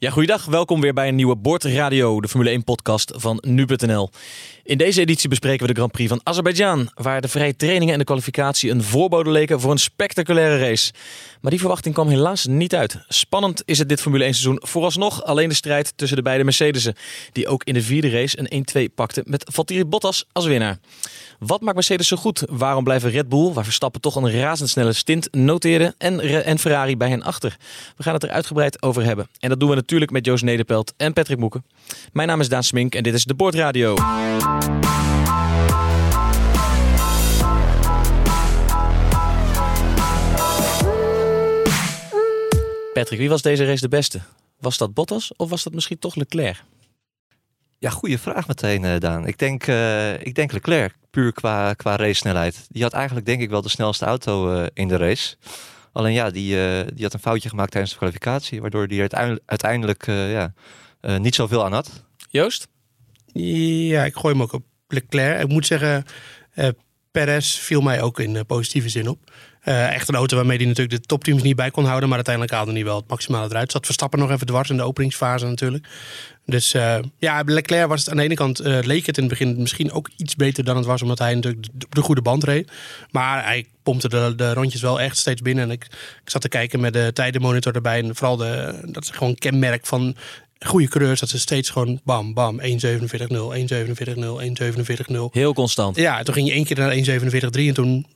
Ja, goeiedag. Welkom weer bij een nieuwe Bord Radio, de Formule 1 podcast van nu.nl. In deze editie bespreken we de Grand Prix van Azerbeidzjan, waar de vrije trainingen en de kwalificatie een voorbode leken voor een spectaculaire race. Maar die verwachting kwam helaas niet uit. Spannend is het dit Formule 1 seizoen vooralsnog alleen de strijd tussen de beide Mercedes'en, die ook in de vierde race een 1-2 pakten met Valtteri Bottas als winnaar. Wat maakt Mercedes zo goed? Waarom blijven Red Bull, waar Verstappen toch een razendsnelle stint noteerde, en, en Ferrari bij hen achter? We gaan het er uitgebreid over hebben. En dat doen we natuurlijk met Joost Nederpelt en Patrick Moeken. Mijn naam is Daan Smink en dit is de Bordradio. Patrick, wie was deze race de beste? Was dat Bottas of was dat misschien toch Leclerc? Ja, goede vraag meteen, uh, Daan. Ik denk, uh, ik denk Leclerc, puur qua, qua race snelheid. Die had eigenlijk denk ik wel de snelste auto uh, in de race. Alleen ja, die, die had een foutje gemaakt tijdens de kwalificatie, waardoor hij er uiteindelijk ja, niet zoveel aan had. Joost? Ja, ik gooi hem ook op Leclerc. Ik moet zeggen, Perez viel mij ook in positieve zin op. Uh, echt een auto waarmee hij natuurlijk de topteams niet bij kon houden. Maar uiteindelijk haalde hij wel het maximale eruit. Zat Verstappen nog even dwars in de openingsfase natuurlijk. Dus uh, ja, Leclerc was het aan de ene kant leek het in het begin misschien ook iets beter dan het was. Omdat hij natuurlijk de, de goede band reed. Maar hij pompte de, de, rondjes wel echt steeds binnen. En ik, ik zat te kijken met de tijdenmonitor erbij. En vooral de, dat is gewoon kenmerk van goede coureurs dat ze steeds gewoon bam, bam, 1.47.0, 1.47.0, 1.47.0. Heel constant. Ja, toen ging je één keer naar 1.47.3 en toen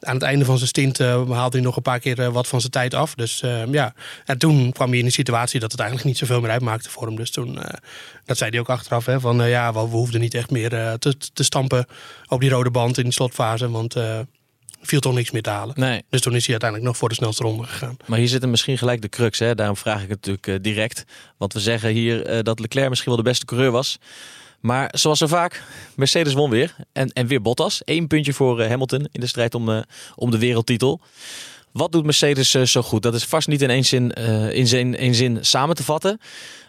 aan het einde van zijn stint uh, haalde hij nog een paar keer uh, wat van zijn tijd af. Dus uh, ja, en toen kwam hij in de situatie dat het eigenlijk niet zoveel meer uitmaakte voor hem. Dus toen, dat zei hij ook achteraf, hè, van ja, we hoefden niet echt meer te, te stampen op die rode band in die slotfase, want viel toch niks meer te halen. Nee. Dus toen is hij uiteindelijk nog voor de snelste ronde gegaan. Maar hier zit er misschien gelijk de crux. Hè? Daarom vraag ik het natuurlijk uh, direct. Want we zeggen hier uh, dat Leclerc misschien wel de beste coureur was. Maar zoals zo vaak, Mercedes won weer. En, en weer Bottas. Eén puntje voor uh, Hamilton in de strijd om, om de wereldtitel. Wat doet Mercedes zo goed? Dat is vast niet in één zin, in zin, één zin samen te vatten.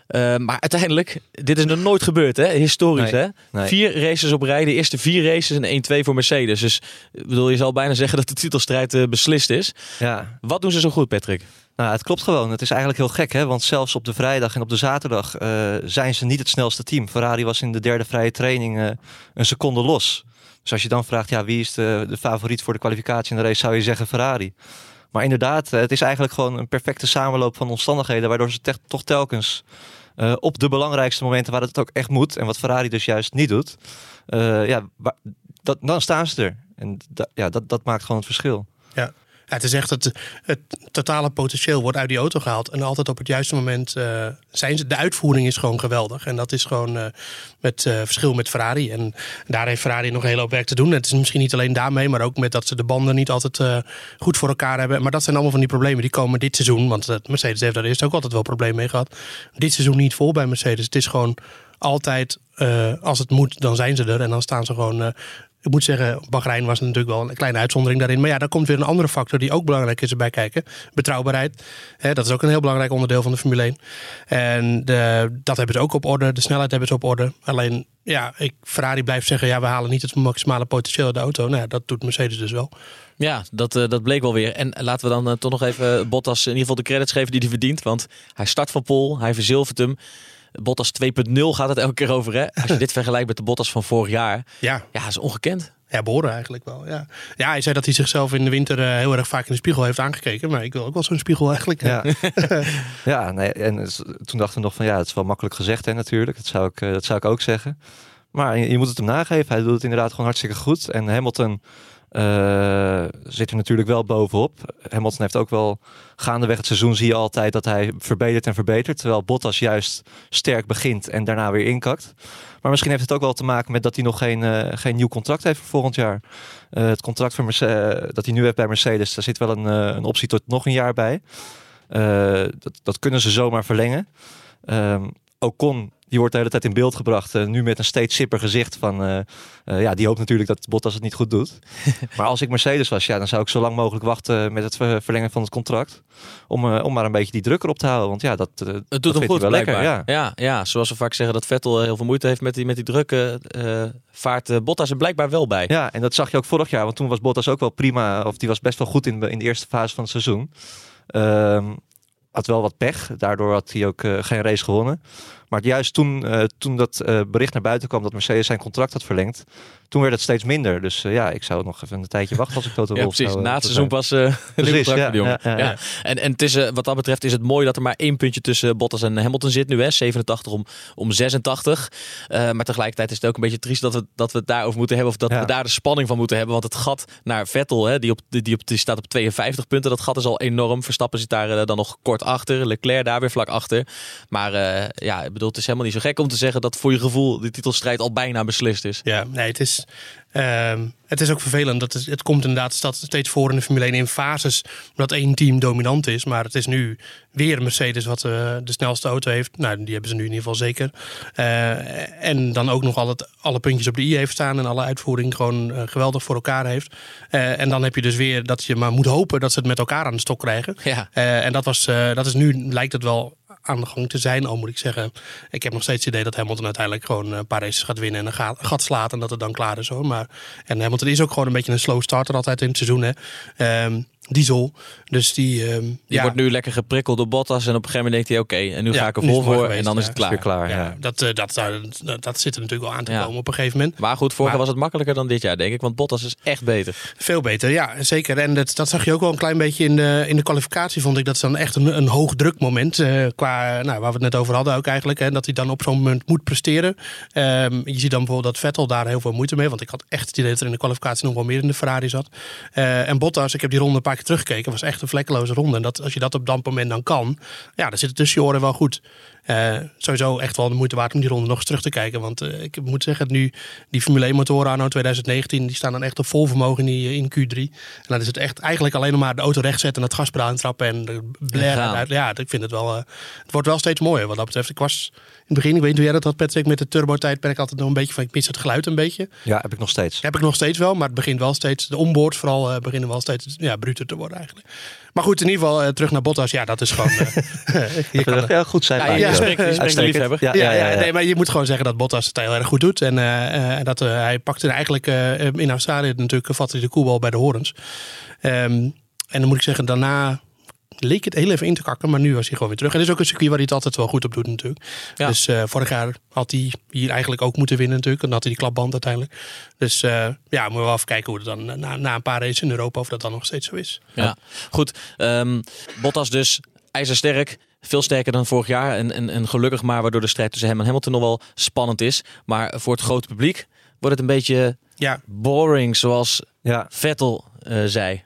Uh, maar uiteindelijk, dit is nog nooit gebeurd, hè? historisch. Nee, hè? nee. Vier races op rij, de eerste vier races en 1-2 voor Mercedes. Dus bedoel, je zal bijna zeggen dat de titelstrijd uh, beslist is. Ja. Wat doen ze zo goed, Patrick? Nou, het klopt gewoon. Het is eigenlijk heel gek, hè? want zelfs op de vrijdag en op de zaterdag uh, zijn ze niet het snelste team. Ferrari was in de derde vrije training een seconde los. Dus als je dan vraagt, ja, wie is de, de favoriet voor de kwalificatie in de race, zou je zeggen Ferrari. Maar inderdaad, het is eigenlijk gewoon een perfecte samenloop van omstandigheden, waardoor ze toch telkens uh, op de belangrijkste momenten waar het ook echt moet, en wat Ferrari dus juist niet doet, uh, ja, dat, dan staan ze er. En ja, dat, dat maakt gewoon het verschil. Ja. Het is echt het, het totale potentieel wordt uit die auto gehaald. En altijd op het juiste moment uh, zijn ze. De uitvoering is gewoon geweldig. En dat is gewoon uh, met uh, verschil met Ferrari. En daar heeft Ferrari nog een hele hoop werk te doen. Het is misschien niet alleen daarmee, maar ook met dat ze de banden niet altijd goed voor elkaar hebben. Maar dat zijn allemaal van die problemen die komen dit seizoen. Want Mercedes heeft daar eerst ook altijd wel problemen mee gehad. Dit seizoen niet vol bij Mercedes. Het is gewoon altijd, als het moet, dan zijn ze er. En dan staan ze gewoon ik moet zeggen, Bahrein was natuurlijk wel een kleine uitzondering daarin. Maar ja, daar komt weer een andere factor die ook belangrijk is erbij kijken. Betrouwbaarheid. dat is ook een heel belangrijk onderdeel van de Formule 1. En de, dat hebben ze ook op orde. De snelheid hebben ze op orde. Alleen, ja, ik, Ferrari blijft zeggen, ja, we halen niet het maximale potentieel uit de auto. Nou, ja, dat doet Mercedes dus wel. Ja, dat, uh, dat bleek wel weer. En laten we dan uh, toch nog even Bottas in ieder geval de credits geven die hij verdient. Want hij start van Pol, hij verzilvert hem. Bottas 2.0 gaat het elke keer over. Hè? Als je dit vergelijkt met de Bottas van vorig jaar. Ja, ja is ongekend. Ja, behoren eigenlijk wel. Ja. ja, hij zei dat hij zichzelf in de winter uh, heel erg vaak in de spiegel heeft aangekeken. Maar ik wil ook wel zo'n spiegel eigenlijk. Ja, ja nee, en toen dachten we nog van ja, het is wel makkelijk gezegd hè, natuurlijk. Dat zou ik, uh, dat zou ik ook zeggen. Maar je, je moet het hem nageven. Hij doet het inderdaad gewoon hartstikke goed. En Hamilton zit er natuurlijk wel bovenop. Hamilton heeft ook wel gaandeweg het seizoen zie je altijd dat hij verbetert en verbetert. Terwijl Bottas juist sterk begint en daarna weer inkakt. Maar misschien heeft het ook wel te maken met dat hij nog geen, uh, geen nieuw contract heeft voor volgend jaar. Uh, het contract Mercedes, dat hij nu heeft bij Mercedes, daar zit wel een, een optie tot nog een jaar bij. dat, dat kunnen ze zomaar verlengen. Um, Ocon, die wordt de hele tijd in beeld gebracht. eh, nu met een steeds sipper gezicht van... eh, eh, ja, die hoopt natuurlijk dat Bottas het niet goed doet. maar als ik Mercedes was, ja, dan zou ik zo lang mogelijk wachten met het ver- verlengen van het contract. Om, om maar een beetje die druk erop te houden. Want ja, dat, dat Het doet vindt hem goed, wel blijkbaar. lekker. Ja. ja. Ja, zoals we vaak zeggen dat Vettel heel veel moeite heeft met die, met die drukke vaart. Bottas er blijkbaar wel bij. Ja, en dat zag je ook vorig jaar, want toen was Bottas ook wel prima, of die was best wel goed in, de- in de eerste fase van het seizoen. Ehm, had wel wat pech, daardoor had hij ook geen race gewonnen. Maar juist toen, eh, toen dat eh, bericht naar buiten kwam dat Mercedes zijn contract had verlengd, toen werd het steeds minder. Dus eh, ja, ik zou nog even een tijdje wachten als ik Toto Ja, Wolff precies. Na het seizoen pas nieuw Precies, ja, ja. En, en het is, wat dat betreft is het mooi dat er maar één puntje tussen Bottas en Hamilton zit nu. Hè? 87 om, om 86. Eh, maar tegelijkertijd is het ook een beetje triest dat we, dat we het daarover moeten hebben. Of dat we daar de spanning van moeten hebben. Want het gat naar Vettel, hè, die, op, die, op, die staat op 52 punten. Dat gat is al enorm. Verstappen zit daar dan nog kort achter. Leclerc daar weer vlak achter. Maar ja, bedoel, het is helemaal niet zo gek om te zeggen dat voor je gevoel die titelstrijd al bijna beslist is. Ja, nee, het is, ehm, het is ook vervelend. Dat het, het komt inderdaad steeds voor in de Formule 1 in fases dat één team dominant is. Maar het is nu weer Mercedes wat eh, de snelste auto heeft. Nou, die hebben ze nu in ieder geval zeker. Eh, en dan ook nog al het, alle puntjes op de i heeft staan en alle uitvoering gewoon eh, geweldig voor elkaar heeft. En dan heb je dus weer dat je maar moet hopen dat ze het met elkaar aan de stok krijgen. Ja. En dat, was, dat is nu, lijkt het wel aan de gang te zijn. Al moet ik zeggen, ik heb nog steeds het idee dat Hamilton uiteindelijk gewoon een paar races gaat winnen en een ga- gat slaat en dat het dan klaar is hoor. Maar, en Hamilton is ook gewoon een beetje een slow starter altijd in het seizoen. Hè. Ehm, diesel. Dus die. ehm, Die ja, wordt nu lekker geprikkeld door Bottas. En op een gegeven moment denkt hij, oké, en nu Ja, ga ik er vol voor. geweest, en dan is ja. het klaar. Weer klaar, ja. ja, dat, eh, dat, dat, dat, dat zit er natuurlijk wel aan te Ja. komen op een gegeven moment. Maar goed, vorig jaar was het makkelijker dan dit jaar, denk ik. Want Bottas is echt beter. Veel beter, ja, zeker. En dat, dat zag je ook wel een klein beetje in de, in de kwalificatie, vond ik. Dat is dan echt een, een hoog druk moment. eh, qua, nou, waar we het net over hadden ook eigenlijk. Hè, dat hij dan op zo'n moment moet presteren. Ehm, je ziet dan bijvoorbeeld dat Vettel daar heel veel moeite mee. Want ik had echt het idee dat er in de kwalificatie nog wel meer in de Ferrari zat. Eh, en Bottas, ik heb die ronde een paar keer teruggekeken. was echt een vlekkeloze ronde. En dat, als je dat op dat moment dan kan, ja, dan zit het tussen je oren wel goed. Eh, sowieso echt wel de moeite waard om die ronde nog eens terug te kijken. Want eh, ik moet zeggen, nu die Formule 1 motoren anno 2019, die staan dan echt op vol vermogen in, die, in Q3. En dan is het echt eigenlijk alleen nog maar de auto rechtzetten en het gaspedaal intrappen en de blaren. Ja, ik vind het wel, eh, het wordt wel steeds mooier wat dat betreft. Ik was in het begin, ik weet niet hoe jij dat had Patrick, met de turbo-tijdperk altijd nog een beetje van, ik mis het geluid een beetje. Ja, heb ik nog steeds. Heb ik nog steeds wel, maar het begint wel steeds, de onboards vooral eh, beginnen wel steeds ja, bruter te worden eigenlijk. Maar goed, in ieder geval eh, terug naar Bottas. Ja, dat is gewoon... eh, je kan Ja, goed zijn. Ja. Spreekt- liefhebber. Ja, Ja, ja. Nee, maar je moet gewoon zeggen dat Bottas het heel erg goed doet. En eh, eh, dat, eh, hij pakte eigenlijk eh, in Australië natuurlijk vatte hij de koelbal bij de horens. Ehm, en dan moet ik zeggen, daarna leek het heel even in te kakken, maar nu was hij gewoon weer terug. En dit is ook een circuit waar hij het altijd wel goed op doet natuurlijk. Ja. Dus eh, vorig jaar had hij hier eigenlijk ook moeten winnen natuurlijk. En dan had hij die klapband uiteindelijk. Dus eh, ja, moeten we wel even kijken hoe het dan na, na een paar races in Europa, of dat dan nog steeds zo is. Ja, goed. Ehm, Bottas dus ijzersterk. Veel sterker dan vorig jaar. En, en, en gelukkig maar, waardoor de strijd tussen hem en Hamilton nog wel spannend is. Maar voor het grote publiek wordt het een beetje Ja, boring, zoals Ja. Vettel eh, zei.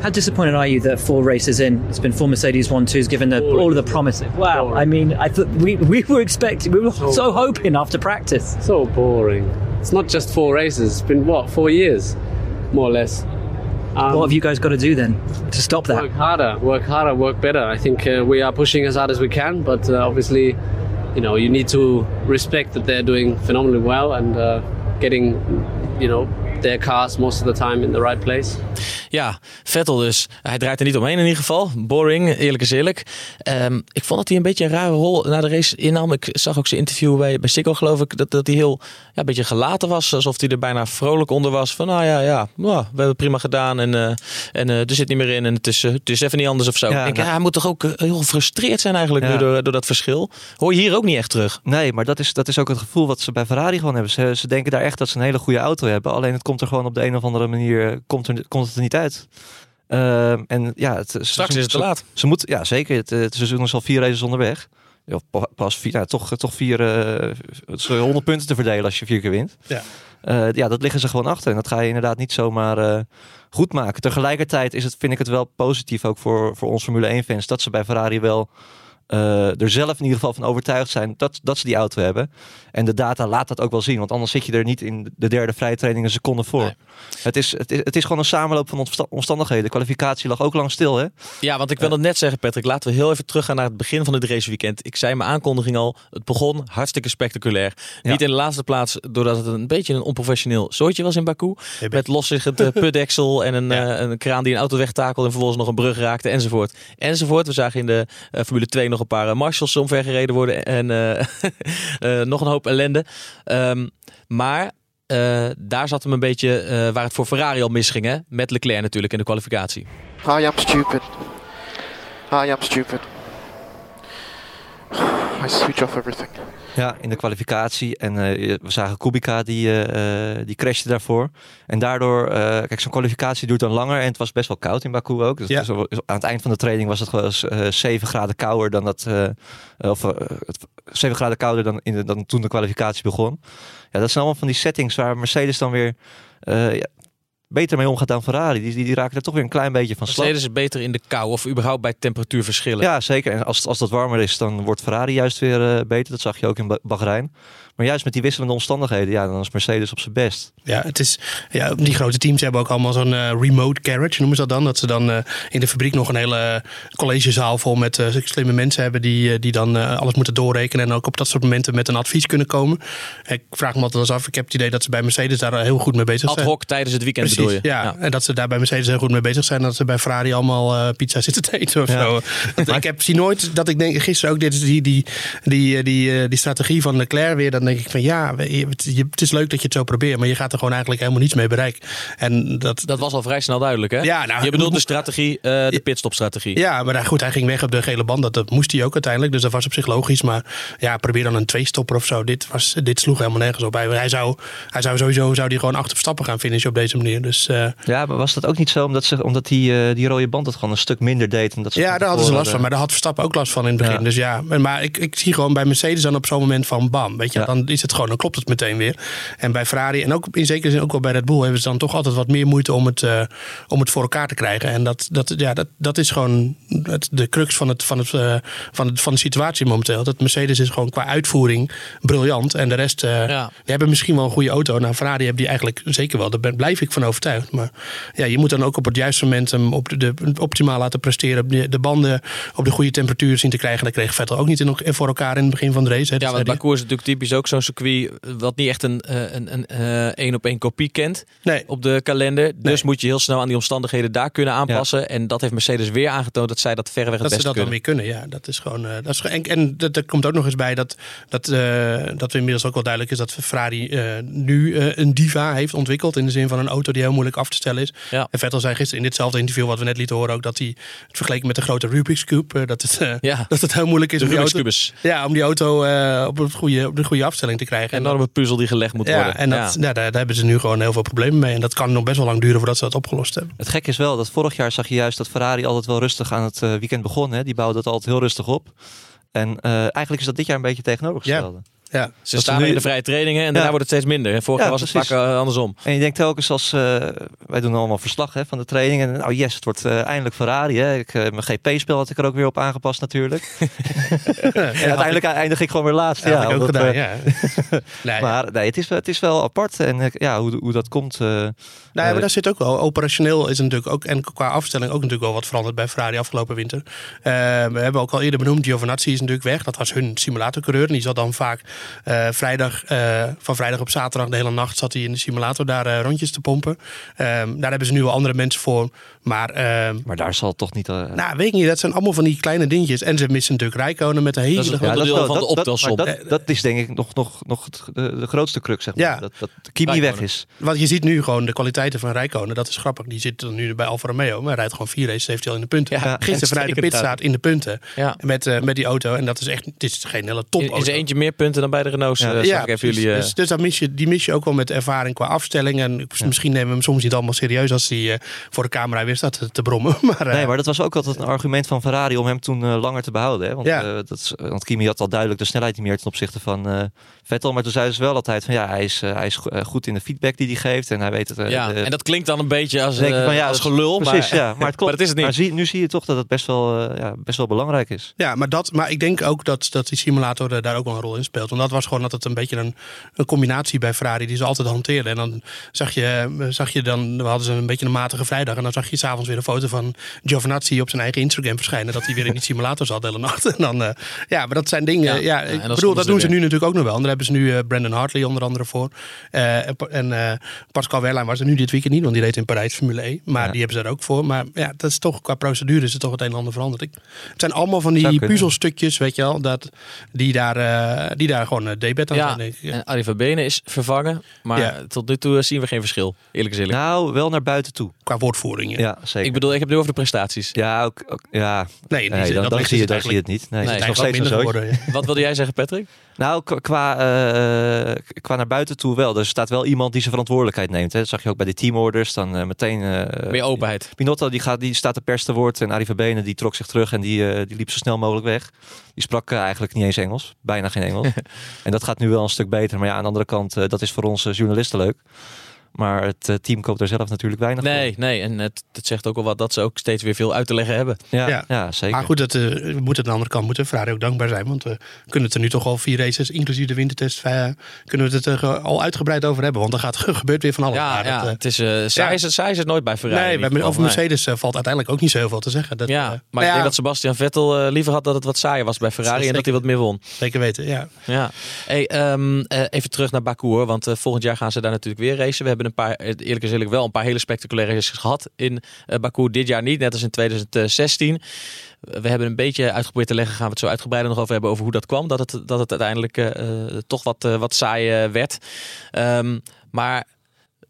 How disappointed are you that four races in, it's been four Mercedes one twos, given the, all of the promise? Wow, I mean, I thought we, we were expecting, we were so hoping after practice. So boring. It's not just four races. It's been what four years, more or less. Um, What have you guys got to do then to stop that? work harder, work harder, work better. I think uh, we are pushing as hard as we can, but uh, obviously, you know, you need to respect that they're doing phenomenally well and uh, getting, you know, their cars most of the time in the right place. Ja, Vettel dus. Hij draait er niet omheen in ieder geval. Boring, eerlijk is eerlijk. Ehm, ik vond dat hij een beetje een rare rol na de race innam. Ik zag ook zijn interview bij, bij Sikko geloof ik. Dat, dat hij heel ja, een beetje gelaten was. Alsof hij er bijna vrolijk onder was. Van nou ja, ja, nou, we hebben het prima gedaan. En, eh, en eh, er zit niet meer in. En het is, eh, het is even niet anders of zo. Ja, ik denk, nou- ja, hij moet toch ook heel gefrustreerd zijn eigenlijk Ja. nu door, door dat verschil. Hoor je hier ook niet echt terug. Nee, maar dat is, dat is ook het gevoel wat ze bij Ferrari gewoon hebben. Ze, ze denken daar echt dat ze een hele goede auto hebben. Alleen het komt er gewoon op de een of andere manier eh, komt, er, komt het er niet uit. Ehm, en ja, het, ze- Straks is het te laat. Ze moet, ja, zeker. Het, eh, het seizoen is al vier races onderweg. Ja, pa- pas vier, nou, toch, toch vier, eh, is 100 punten te verdelen als je vier keer wint. Ja. Eh, ja, dat liggen ze gewoon achter. En dat ga je inderdaad niet zomaar eh, goed maken. Tegelijkertijd is het, vind ik het wel positief ook voor, voor ons Formule 1 fans dat ze bij Ferrari wel eh, er zelf in ieder geval van overtuigd zijn dat, dat ze die auto hebben. En de data laat dat ook wel zien. Want anders zit je er niet in de derde vrije training een seconde voor. Nee. Het, is, het, is, het is gewoon een samenloop van omsta- omstandigheden. De kwalificatie lag ook lang stil, hè? Ja, want ik wil het net zeggen, Patrick. Laten we heel even teruggaan naar het begin van het raceweekend. Ik zei mijn aankondiging al, het begon hartstikke spectaculair. Ja. Niet in de laatste plaats doordat het een beetje een onprofessioneel soortje was in Baku. Met losziggend uh, putdeksel en een, Ja. eh, een kraan die een auto wegtakelde en vervolgens nog een brug raakte enzovoort. Enzovoort. We zagen in de eh, Formule 2 nog een paar eh, marshals omvergereden worden en eh, eh, nog een hoop ellende. Ehm, maar daar zat hem een beetje waar het voor Ferrari al misging. Hè? Met Leclerc natuurlijk in de kwalificatie. I am stupid. I am stupid. I switch off everything. Ja, in de kwalificatie. En eh, we zagen Kubica, die, eh, eh, die crashte daarvoor. En daardoor, kijk, zo'n kwalificatie duurt dan langer. En het was best wel koud in Baku ook. Dus Ja. het was- aan het eind van de training was het gewoon eh 7 graden kouder dan dat. of eh, het- 7 graden kouder dan, in de, dan toen de kwalificatie begon. Ja, dat zijn allemaal van die settings waar Mercedes dan weer. ja, beter mee omgaat dan Ferrari. Die, die, die raken er toch weer een klein beetje van slag. Mercedes is beter in de kou of überhaupt bij temperatuurverschillen. Ja, zeker. En als, als dat warmer is, dan wordt Ferrari juist weer eh, beter. Dat zag je ook in Ba- Bahrein. Maar juist met die wisselende omstandigheden, ja, dan is Mercedes op zijn best. Ja, het is, ja, die grote teams hebben ook allemaal zo'n eh, remote carriage, noemen ze dat dan. Dat ze dan eh, in de fabriek nog een hele collegezaal vol met eh, slimme mensen hebben die, die dan eh, alles moeten doorrekenen en ook op dat soort momenten met een advies kunnen komen. Ik vraag me altijd eens af, ik heb het idee dat ze bij Mercedes daar heel goed mee bezig Ad zijn. hoc tijdens het weekend Precies, bedoel je? ja. En dat ze daar bij Mercedes heel goed mee bezig zijn. Dat ze bij Ferrari allemaal eh, pizza zitten te eten of Ja. zo. Dat- ik heb zie nooit dat ik denk, gisteren ook, dit die, die, die, die, die strategie van Leclerc weer. Dan denk ik van ja, we- je- het, is leuk dat je het zo probeert. Maar je gaat er gewoon eigenlijk helemaal niets mee bereiken. En dat, Dat was al vrij snel duidelijk, hè? Ja, nou, je bedoelt de strategie, eh, de pitstopstrategie. ja, maar hij- goed, hij ging weg op de gele band. Dat, dat moest hij ook uiteindelijk. Dus dat was op zich logisch. Maar ja, probeer dan een twee-stopper of zo. Dit, was, dit sloeg helemaal nergens op. Hij, hij, zou, hij zou sowieso zou die gewoon achter Verstappen gaan finishen op deze manier. Dus eh, Ja, maar was dat ook niet zo omdat, ze, omdat die, eh, die rode band het gewoon een stuk minder deed? En dat ze Ja, daar hadden ze last van. Maar daar had Verstappen ook last van in het begin. Ja. Dus ja, maar- maar ik, ik zie gewoon bij Mercedes dan op zo'n moment van bam. Weet je, Ja. Dan is het gewoon, dan klopt het meteen weer. En bij Ferrari en ook in zekere zin ook wel bij Red Bull hebben ze dan toch altijd wat meer moeite om het, eh, om het voor elkaar te krijgen. En dat, dat, ja, dat, dat is gewoon het, de crux van, het, van, het, eh, van, het, van de situatie momenteel. Dat Mercedes is gewoon qua uitvoering briljant. En de rest, Ja. die hebben misschien wel een goede auto. Nou, Ferrari hebben die eigenlijk zeker wel. Daar ben, blijf ik van overtuigd. Maar ja, je moet dan ook op het juiste moment hem op de, de, optimaal laten presteren. De, de banden op de goede temperatuur zien te krijgen. Dat kreeg Vettel ook niet in, voor elkaar in het begin van de race. Hè. Ja, want. Baku is natuurlijk typisch ook zo'n circuit wat niet echt een eh, een een eh, één op één kopie kent Nee. op de kalender. Dus Nee. moet je heel snel aan die omstandigheden daar kunnen aanpassen. En dat heeft Mercedes weer aangetoond dat zij dat verreweg het dat ze beste dat kunnen. weer kunnen. Ja, dat is gewoon. eh, dat is, en en dat- komt ook nog eens bij dat, dat, eh, dat we inmiddels ook wel duidelijk is dat Ferrari eh, nu eh, een diva heeft ontwikkeld. In de zin van een auto die heel moeilijk af te stellen is. Ja. En Vettel zei gisteren in ditzelfde interview wat we net lieten horen ook dat hij het vergeleken met de grote Rubik's Cube. eh, dat, het, eh, Ja. dat het heel moeilijk is De om die auto, ja, om die auto eh, op, het goede, op de goede afstelling te krijgen. Een En enorme puzzel die gelegd moet ja, worden. en dat, daar, daar hebben ze nu gewoon heel veel problemen mee. En dat kan nog best wel lang duren voordat ze dat opgelost hebben. Het gek is wel dat vorig jaar zag je juist dat Ferrari altijd wel rustig aan het eh, weekend begon. Hè? Die bouwde het altijd heel rustig op. En eh, eigenlijk is dat dit jaar een beetje tegenovergestelde. Ja. Ze Dat staan ze nu- in de vrije trainingen en daarna Ja. wordt het steeds minder. Vorig Ja, jaar was het vaak eh, andersom. En je denkt telkens als, eh, wij doen allemaal verslag hè, van de training. En nou yes, het wordt eh, eindelijk Ferrari. Hè. Ik, mijn GP-spel had ik er ook weer op aangepast natuurlijk. en uiteindelijk eindig ik gewoon weer laatst. Ja, Ja, ook omdat, gedaan, ja. nee, Maar nee, het, is, wel- het is wel apart. En ja, hoe, hoe dat komt. eh, Nou, ja, maar daar zit ook wel. Operationeel is natuurlijk ook. En qua afstelling ook natuurlijk wel wat veranderd bij Ferrari afgelopen winter. Eh, we hebben ook al eerder benoemd. Giovinazzi is natuurlijk weg. Dat was hun simulatorcoureur. En die zat dan vaak eh, vrijdag, eh, van vrijdag op zaterdag de hele nacht zat hij in de simulator daar eh, rondjes te pompen. Ehm, daar hebben ze nu wel andere mensen voor. Maar ehm, maar daar zal het toch niet. eh, nou, weet ik niet. Dat zijn allemaal van die kleine dingetjes. En ze missen natuurlijk Rijkonen met een hele Dat is het wel- van de dat, optelsom. Dat, maar dat, dat is denk ik nog, nog, nog de, de grootste crux, zeg maar. Ja. Dat, dat Kimi weg is. Want je ziet nu gewoon de kwaliteiten van Rijkonen. Dat is grappig. Die zit dan nu bij Alfa Romeo. Maar hij rijdt gewoon vier races. Heeft hij al in de punten. Ja, Gisteren vanuit de uitstekend pitstraat in de punten. Ja. Met, eh, met die auto. En dat is echt. Het is geen hele topauto. in zijn eentje meer punten dan bij de Renaults. Ja. eh, ik jullie. eh, dus, dus dat mis je, die mis je ook wel met ervaring qua afstelling. En misschien nemen we hem soms niet allemaal serieus als hij eh, voor de camera weer weer staat te, te brommen. Maar, eh, Nee, maar dat was ook altijd een argument van Ferrari om hem toen eh, langer te behouden. Hè? Want, Ja. eh, dat is, want Kimi had al duidelijk de snelheid niet meer ten opzichte van eh, Vettel. Maar toen zeiden ze wel altijd van ja, hij is, eh, hij is go- eh, goed in de feedback die hij geeft. En hij weet het. eh, Ja, de- en dat klinkt dan een beetje als, eh, van, ja, als dat is- gelul. Precies, maar, ja. Maar het klopt. maar dat is het niet. Maar zie, nu zie je toch dat het best wel, eh, ja, best wel belangrijk is. Ja, maar, dat, maar ik denk ook dat, dat die simulator eh, daar ook wel een rol in speelt. Want dat was gewoon altijd een beetje een, een combinatie bij Ferrari die ze altijd hanteerden. En dan zag je, eh, zag je dan, we hadden ze een beetje een matige vrijdag. En dan zag je s'avonds weer een foto van Giovinazzi op zijn eigen Instagram verschijnen. Dat hij weer in die simulator zat de hele nacht. En dan, eh, ja, maar dat zijn dingen. Ja, Ja, ja, ik bedoel, dat doen ze nu natuurlijk ook nog wel. En daar hebben ze nu eh, Brandon Hartley onder andere voor. Eh, en Pa- en eh, Pascal Wehrlein was er nu dit weekend niet, want die reed in Parijs Formule E. Maar Ja. die hebben ze daar ook voor. Maar ja, dat is toch qua procedure is het toch het een en ander veranderd. Ik, het zijn allemaal van die puzzelstukjes, weet je wel, dat, die, daar, eh, die daar gewoon uh, debet aan Ja, zijn. Denk ik. Ja. en Arie van Benen is vervangen. Maar Ja. tot nu toe zien we geen verschil. Eerlijk gezegd. Nou, wel naar buiten toe. Qua woordvoering. Ja. Ja, zeker. ik bedoel, ik heb het nu over de prestaties. ja, ook, ook- ja. Nee, die- Nee, dan, dat dan zie je, het dan zie je eigenlijk- het niet. Nee, Nee, het is nog steeds een wat wilde jij zeggen, Patrick? Nou, qua, eh, qua naar buiten toe wel. Er staat wel iemand die zijn verantwoordelijkheid neemt. Hè. Dat zag je ook bij de teamorders. Dan eh, meteen... eh, Meer openheid. Pinotto die, gaat, die staat de pers te woord. En Arie Verbenen die trok zich terug en die, die liep zo snel mogelijk weg. Die sprak eigenlijk niet eens Engels. Bijna geen Engels. en dat gaat nu wel een stuk beter. Maar ja, aan de andere kant, eh, dat is voor ons eh, journalisten leuk. Maar het eh, team koopt er zelf natuurlijk weinig Nee, nee. En het, het zegt ook wel wat dat ze ook steeds weer veel uit te leggen hebben. Ja, ja. Ja. zeker. Maar goed, dat, eh, we moeten aan de andere kant moeten Ferrari ook dankbaar zijn. Want we kunnen het er nu toch al vier races, inclusief de wintertest, eh, kunnen we het er eh, al uitgebreid over hebben. Want er gaat, gebeurt weer van alles. Ja, ja dat, eh, het is, eh saai, ja. is het, saai is het nooit bij Ferrari. nee, hebben, over geval. Mercedes eh, valt uiteindelijk ook niet zoveel te zeggen. Dat, Ja, eh, maar nou ik denk dat Sebastian Vettel eh, liever had dat het wat saaier was bij Ferrari en dat hij wat meer won. Zeker weten, ja. Ja. Hey, ehm, eh, even terug naar Baku hoor, want eh, volgend jaar gaan ze daar natuurlijk weer racen. We hebben een paar, eh, eerlijk gezegd wel een paar hele spectaculaire races gehad in eh, Baku. Dit jaar niet, net als in 2016. We hebben een beetje uitgeprobeerd te leggen, gaan we het zo uitgebreider nog over hebben, over hoe dat kwam. Dat het, dat het uiteindelijk eh, toch wat, wat saai werd. Ehm, maar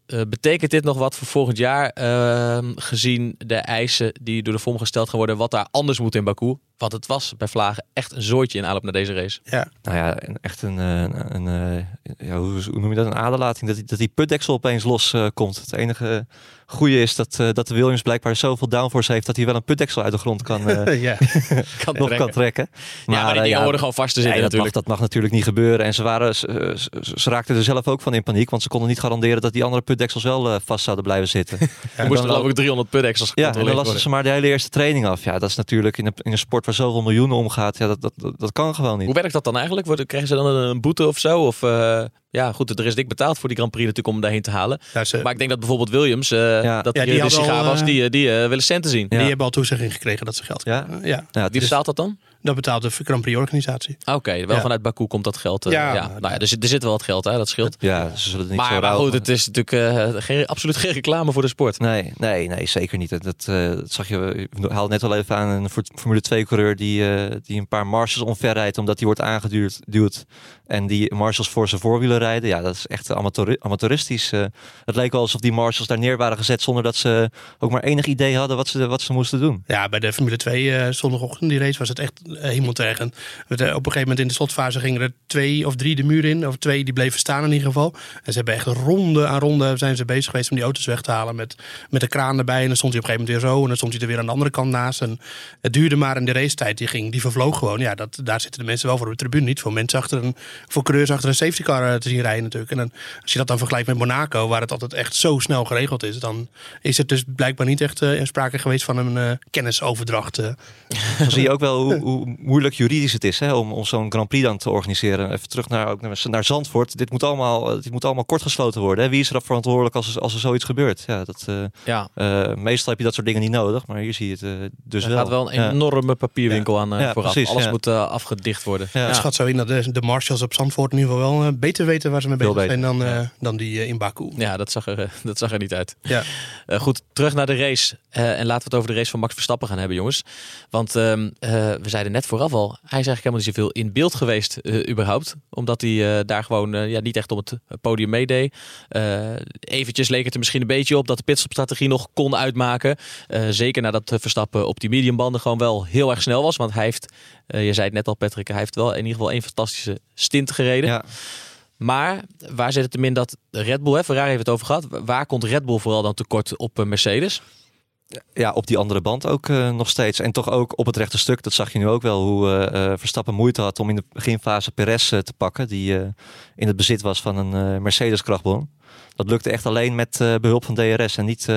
betekent dit nog wat voor volgend jaar, ehm, gezien de eisen die door de FOM gesteld gaan worden, wat daar anders moet in Baku? Want het was bij Vlagen echt een zooitje in aanloop naar deze race. ja. Nou ja, een- echt een, eh, een, eh, ja, hoe, hoe noem je dat? Een aderlating. Dat die, dat die putdeksel opeens los eh, komt. Het enige goede is dat, eh, dat de Williams blijkbaar zoveel downforce heeft dat hij wel een putdeksel uit de grond kan, eh, ja. Kan nog trekken. kan trekken. ja, maar die dingen horen gewoon vast te zitten Nee, dat, mag, natuurlijk. dat mag natuurlijk niet gebeuren. En ze, waren, ze, ze- ze raakten er zelf ook van in paniek. Want ze konden niet garanderen dat die andere putdeksels wel eh, vast zouden blijven zitten. Er moesten dan- geloof ik 300 putdeksels Ja, en dan lasten ze maar de hele eerste training af. Ja, dat is natuurlijk in een, in een sport waar zoveel miljoenen omgaat. Ja, dat, dat, dat, kan gewoon niet. Hoe werkt dat dan eigenlijk? Worden- Krijgen ze dan een, een boete of zo? Of, eh, ja, goed, er is dik betaald voor die Grand Prix natuurlijk om daarheen te halen. Ja, ze, Maar ik denk dat bijvoorbeeld Williams, eh, Ja. dat Ja, die, die de al, sigaar was, eh, die, eh, die eh, willen centen zien. Ja. Die hebben al toezegging gekregen dat ze geld Ja? krijgen. Ja, Ja, Wie is- betaalt dat dan? dat betaalt de Grand Prix organisatie. Oké, wel Ja. vanuit Baku komt dat geld. eh, ja, Ja, nou ja, er, zit, er zit wel wat geld, hè, dat scheelt. ja, ze zullen het niet zo Maar, maar rauw goed, het is natuurlijk eh, geen, absoluut geen reclame voor de sport. Nee, nee, nee, zeker niet. Dat, dat, eh, dat zag je, we haalden net al even aan een Voor- Formule 2 coureur die, eh, die een paar marshals omverrijdt omdat hij wordt aangeduwd duwt en die marshals voor zijn voorwielen Ja, dat is echt amateur, amateuristisch. eh. het leek wel alsof die marshals daar neer waren gezet zonder dat ze ook maar enig idee hadden wat ze, wat ze moesten doen. Ja, bij de Formule 2 eh, zondagochtend, die race, was het echt eh, hemeltergend. Op een gegeven moment in de slotfase gingen er twee of drie de muur in. Of twee die bleven staan in ieder geval. En ze hebben echt ronde aan ronde zijn ze bezig geweest om die auto's weg te halen. Met, met de kraan erbij. En dan stond hij op een gegeven moment weer zo. En dan stond hij er weer aan de andere kant naast. En het duurde maar en de racetijd die ging, die vervloog gewoon. Ja, dat, daar zitten de mensen wel voor de tribune. Niet voor mensen achter een, voor coureurs achter een safety car eh, te zien rijden natuurlijk. En dan, als je dat dan vergelijkt met Monaco, waar het altijd echt zo snel geregeld is. Dan is het dus blijkbaar niet echt eh, sprake geweest van een eh, kennisoverdracht. eh. Dan zie je ook wel hoe, hoe moeilijk juridisch het is hè, om, om zo'n Grand Prix dan te organiseren. Even terug naar, ook naar, naar Zandvoort. Dit moet allemaal, dit moet allemaal kortgesloten worden. Hè. Wie is er dan verantwoordelijk als, er- als er zoiets gebeurt? Ja, dat, eh, Ja, eh, meestal heb je dat soort dingen niet nodig, maar hier zie je het dus er wel. gaat wel een Ja. enorme papierwinkel aan Ja, vooraf. precies, Alles ja. moet afgedicht worden. Ja. Ik schat zo in dat de, de marshals op Zandvoort in ieder geval wel beter weten waar ze mee bezig zijn dan, eh, dan die eh, in Baku. Ja, dat zag er, eh, dat zag er niet uit. Ja. Eh, goed, terug naar de race. Eh, en laten we het over de race van Max Verstappen gaan hebben, jongens. Want ehm, eh, we zeiden net vooraf al, hij is eigenlijk helemaal niet zoveel in beeld geweest, eh, überhaupt. Omdat hij eh, daar gewoon eh, ja, niet echt op het podium meedeed. Eh eventjes leek het er misschien een beetje op dat de pitstopstrategie nog kon uitmaken. Eh, zeker nadat Verstappen op die mediumbanden gewoon wel heel erg snel was. Want hij heeft, eh, je zei het net al Patrick, hij heeft wel in ieder geval een fantastische stint gereden. Ja. Maar waar zit het hem in dat Red Bull, hè, Ferrari heeft het over gehad. Waar komt Red Bull vooral dan tekort op eh, Mercedes? ja, op die andere band ook eh, nog steeds. En toch ook op het rechte stuk, dat zag je nu ook wel, hoe eh, Verstappen moeite had om in de beginfase Perez te pakken, die in het bezit was van een Mercedes krachtbron. Dat lukte echt alleen met eh, behulp van DRS en niet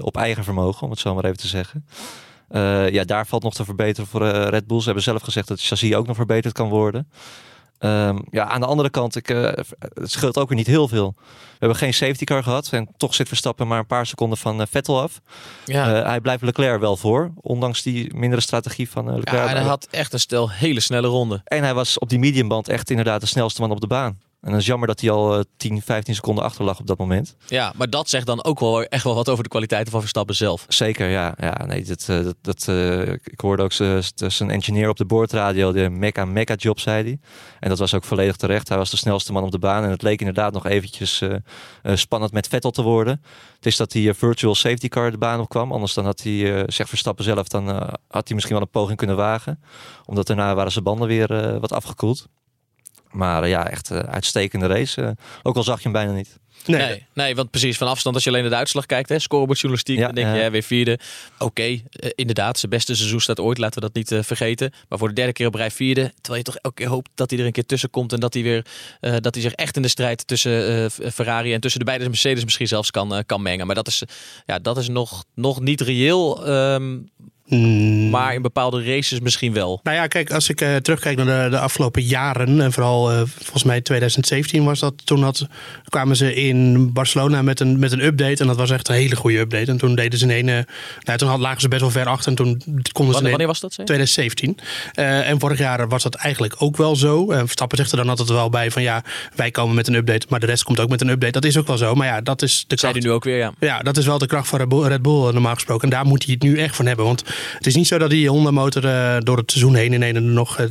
op eigen vermogen, om het zo maar even te zeggen. Ja, daar valt nog te verbeteren voor Red Bull. Ze hebben zelf gezegd dat het chassis ook nog verbeterd kan worden. Ehm, ja, aan de andere kant, ik, eh, het scheelt ook weer niet heel veel. We hebben geen safety car gehad en toch zit Verstappen maar een paar seconden van eh, Vettel af. Ja. Eh, hij blijft Leclerc wel voor, ondanks die mindere strategie van Leclerc. ja, en hij had echt een stel hele snelle ronden. En hij was op die mediumband echt inderdaad de snelste man op de baan. En dat is jammer dat hij al eh, 10, 15 seconden achter lag op dat moment. Ja, maar dat zegt dan ook wel echt wel wat over de kwaliteiten van Verstappen zelf. Zeker, ja. ja nee, dat, eh, dat, dat, eh, ik hoorde ook zijn engineer op de boordradio, de mecca mecca job, zei hij. En dat was ook volledig terecht. Hij was de snelste man op de baan. En het leek inderdaad nog eventjes eh, eh, spannend met Vettel te worden. Het is dat die eh, virtual safety car de baan op kwam. Anders dan had hij, eh zegt Verstappen zelf, dan eh, had hij misschien wel een poging kunnen wagen. Omdat daarna waren zijn banden weer eh, wat afgekoeld. Maar eh, ja, echt eh, uitstekende race. Eh, ook al zag je hem bijna niet. Nee, Nee, nee, want precies van afstand als je alleen naar de uitslag kijkt, hè, scorebordjournalistiek, Ja, dan denk je ja. hè, weer vierde. Oké, inderdaad, zijn beste seizoen staat ooit, laten we dat niet eh, vergeten. Maar voor de derde keer op rij vierde, terwijl je toch elke keer hoopt dat hij er een keer tussen komt en dat hij weer, eh, dat hij zich echt in de strijd tussen eh, Ferrari en tussen de beide Mercedes misschien zelfs kan, eh, kan mengen. Maar dat is, ja, dat is nog, nog niet reëel, ehm, Mm. maar in bepaalde races misschien wel. Nou ja, kijk, als ik eh, terugkijk naar de, de afgelopen jaren, en vooral eh, volgens mij 2017 was dat, toen had, kwamen ze in Barcelona met een, met een update. En dat was echt een hele goede update. En toen deden ze een ene, nou, toen had- lagen ze best wel ver achter. En toen konden ze Wanneer, een- was dat? je? 2017. Eh, en vorig jaar was dat eigenlijk ook wel zo. En Verstappen zegt er dan altijd wel bij van ja, wij komen met een update, maar de rest komt ook met een update. Dat is ook wel zo. Maar ja, dat is de Zei kracht. hij nu ook weer, ja. Ja, dat is wel de kracht van Red Bull, Red Bull eh, normaal gesproken. En daar moet hij het nu echt van hebben. Want het is niet zo dat die Honda-motor eh, door het seizoen heen in een er nog eh,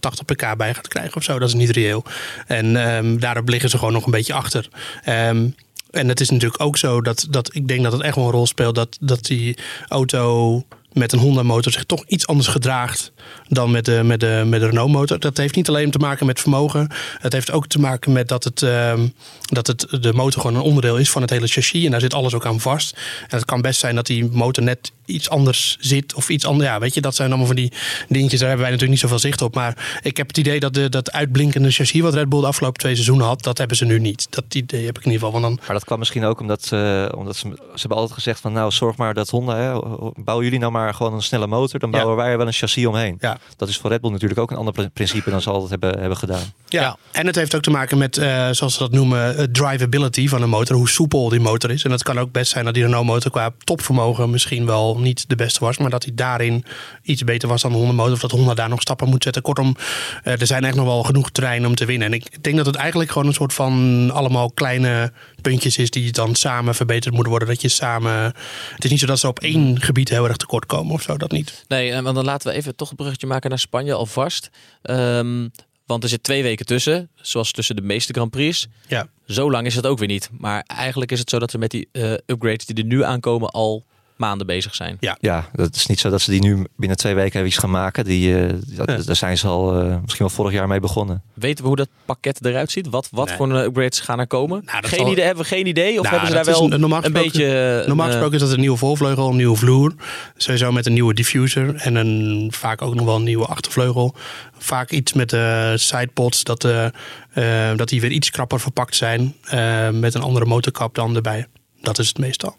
80 pk bij gaat krijgen of zo. Dat is niet reëel. En ehm, daarop liggen ze gewoon nog een beetje achter. Ehm, en het is natuurlijk ook zo dat, dat ik denk dat het echt wel een rol speelt dat, dat die auto met een Honda-motor zich toch iets anders gedraagt dan met de, met de, met Renault-motor. Dat heeft niet alleen te maken met vermogen. Het heeft ook te maken met dat, het, ehm, dat het, de motor gewoon een onderdeel is van het hele chassis. En daar zit alles ook aan vast. En het kan best zijn dat die motor net iets anders zit. Of iets anders. Ja, weet je, dat zijn allemaal van die dingetjes. Daar hebben wij natuurlijk niet zoveel zicht op. Maar ik heb het idee dat de, dat uitblinkende chassis wat Red Bull de afgelopen twee seizoenen had, dat hebben ze nu niet. Dat idee heb ik in ieder geval. Want dan, Maar dat kwam misschien ook omdat, ze omdat ze, ze hebben altijd gezegd van nou zorg maar dat Honda, hè, bouwen jullie nou maar gewoon een snelle motor, dan Ja. bouwen wij er wel een chassis omheen. ja, Dat is voor Red Bull natuurlijk ook een ander pr- principe dan ze altijd hebben, hebben gedaan. Ja. Ja. en het heeft ook te maken met, eh, zoals ze dat noemen, eh, drivability van een motor. Hoe soepel die motor is. En het kan ook best zijn dat die Renault-motor qua topvermogen misschien wel niet de beste was. Maar dat hij daarin iets beter was dan de Honda-motor. Of dat Honda daar nog stappen moet zetten. Kortom, eh, er zijn echt nog wel genoeg terreinen om te winnen. En ik denk dat het eigenlijk gewoon een soort van allemaal kleine puntjes is die dan samen verbeterd moeten worden. Dat je samen. Het is niet zo dat ze op één gebied heel erg tekort komen of zo. Dat niet. Nee, en dan laten we even toch een bruggetje maken naar Spanje alvast. Ehm, want er zit twee weken tussen, zoals tussen de meeste Grand Prix. Ja. Zo lang is het ook weer niet. Maar eigenlijk is het zo dat we met die eh, upgrades die er nu aankomen al maanden bezig zijn. Ja, dat is niet zo dat ze die nu binnen twee weken even iets gaan maken. Die, eh, dat, Ja. Daar zijn ze al eh, misschien wel vorig jaar mee begonnen. Weten we hoe dat pakket eruit ziet? Wat, wat Nee. voor een upgrades gaan er komen? Nou, dat geen zal- idee, hebben we geen idee? Of Nou, hebben ze daar wel een- normaal een gesproken- beetje... eh, Normaal een, gesproken is dat een nieuwe voorvleugel, een nieuwe vloer. Sowieso met een nieuwe diffuser en een, vaak ook nog wel een nieuwe achtervleugel. Vaak iets met de sidepods, dat, dat die weer iets krapper verpakt zijn. eh, met een andere motorkap dan erbij. Dat is het meestal.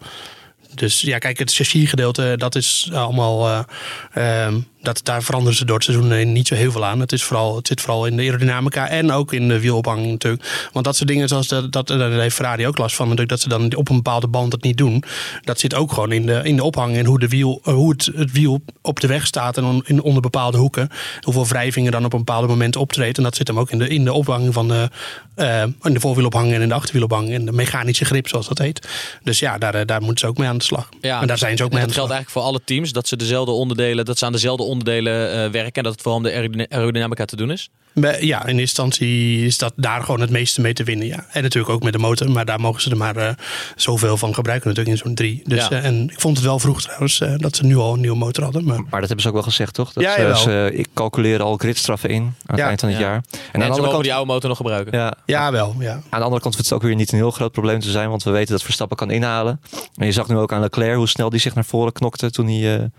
Dus ja, kijk, het chassisgedeelte, dat is allemaal. eh, ehm, dat, daar veranderen ze door het seizoen heen niet zo heel veel aan. Het, is vooral, het zit vooral in de aerodynamica en ook in de wielophanging natuurlijk. Want dat soort dingen, zoals dat, dat, daar heeft Ferrari ook last van, natuurlijk, dat ze dan op een bepaalde band het niet doen. Dat zit ook gewoon in de, in de ophanging en hoe, de wiel, eh, hoe het, het wiel op de weg staat en on- in, onder bepaalde hoeken. Hoeveel wrijvingen dan op een bepaald moment optreedt. En dat zit hem ook in de, in de ophanging van de, eh, in de voorwielophanging en in de achterwielophanging. En de mechanische grip, zoals dat heet. Dus ja, daar, eh, daar moeten ze ook mee aan de slag. Ja, en daar zijn ze ook en mee aan dat geldt eigenlijk voor alle teams. Dat ze dezelfde onderdelen, dat ze aan dezelfde onderdelen onderdelen eh, werken en dat het vooral om de aerodyn- aerodynamica te doen is? Maar Ja, in eerste instantie is dat daar gewoon het meeste mee te winnen. Ja. En natuurlijk ook met de motor, maar daar mogen ze er maar eh, zoveel van gebruiken natuurlijk in zo'n drie. Dus, Ja. eh, en ik vond het wel vroeg trouwens eh, dat ze nu al een nieuwe motor hadden. Maar Maar dat hebben ze ook wel gezegd, toch? Dat Ja, ze, jawel. ze ik calculeren al gridstraffen in aan het Ja. eind van het Ja. jaar. En, En, aan, de ze andere mogen kant, die oude motor nog gebruiken. ja, ja, wel. Ja. aan de andere kant hoeft het ook weer niet een heel groot probleem te zijn. Want we weten dat Verstappen kan inhalen. En je zag nu ook aan Leclerc hoe snel die zich naar voren knokte. Toen hij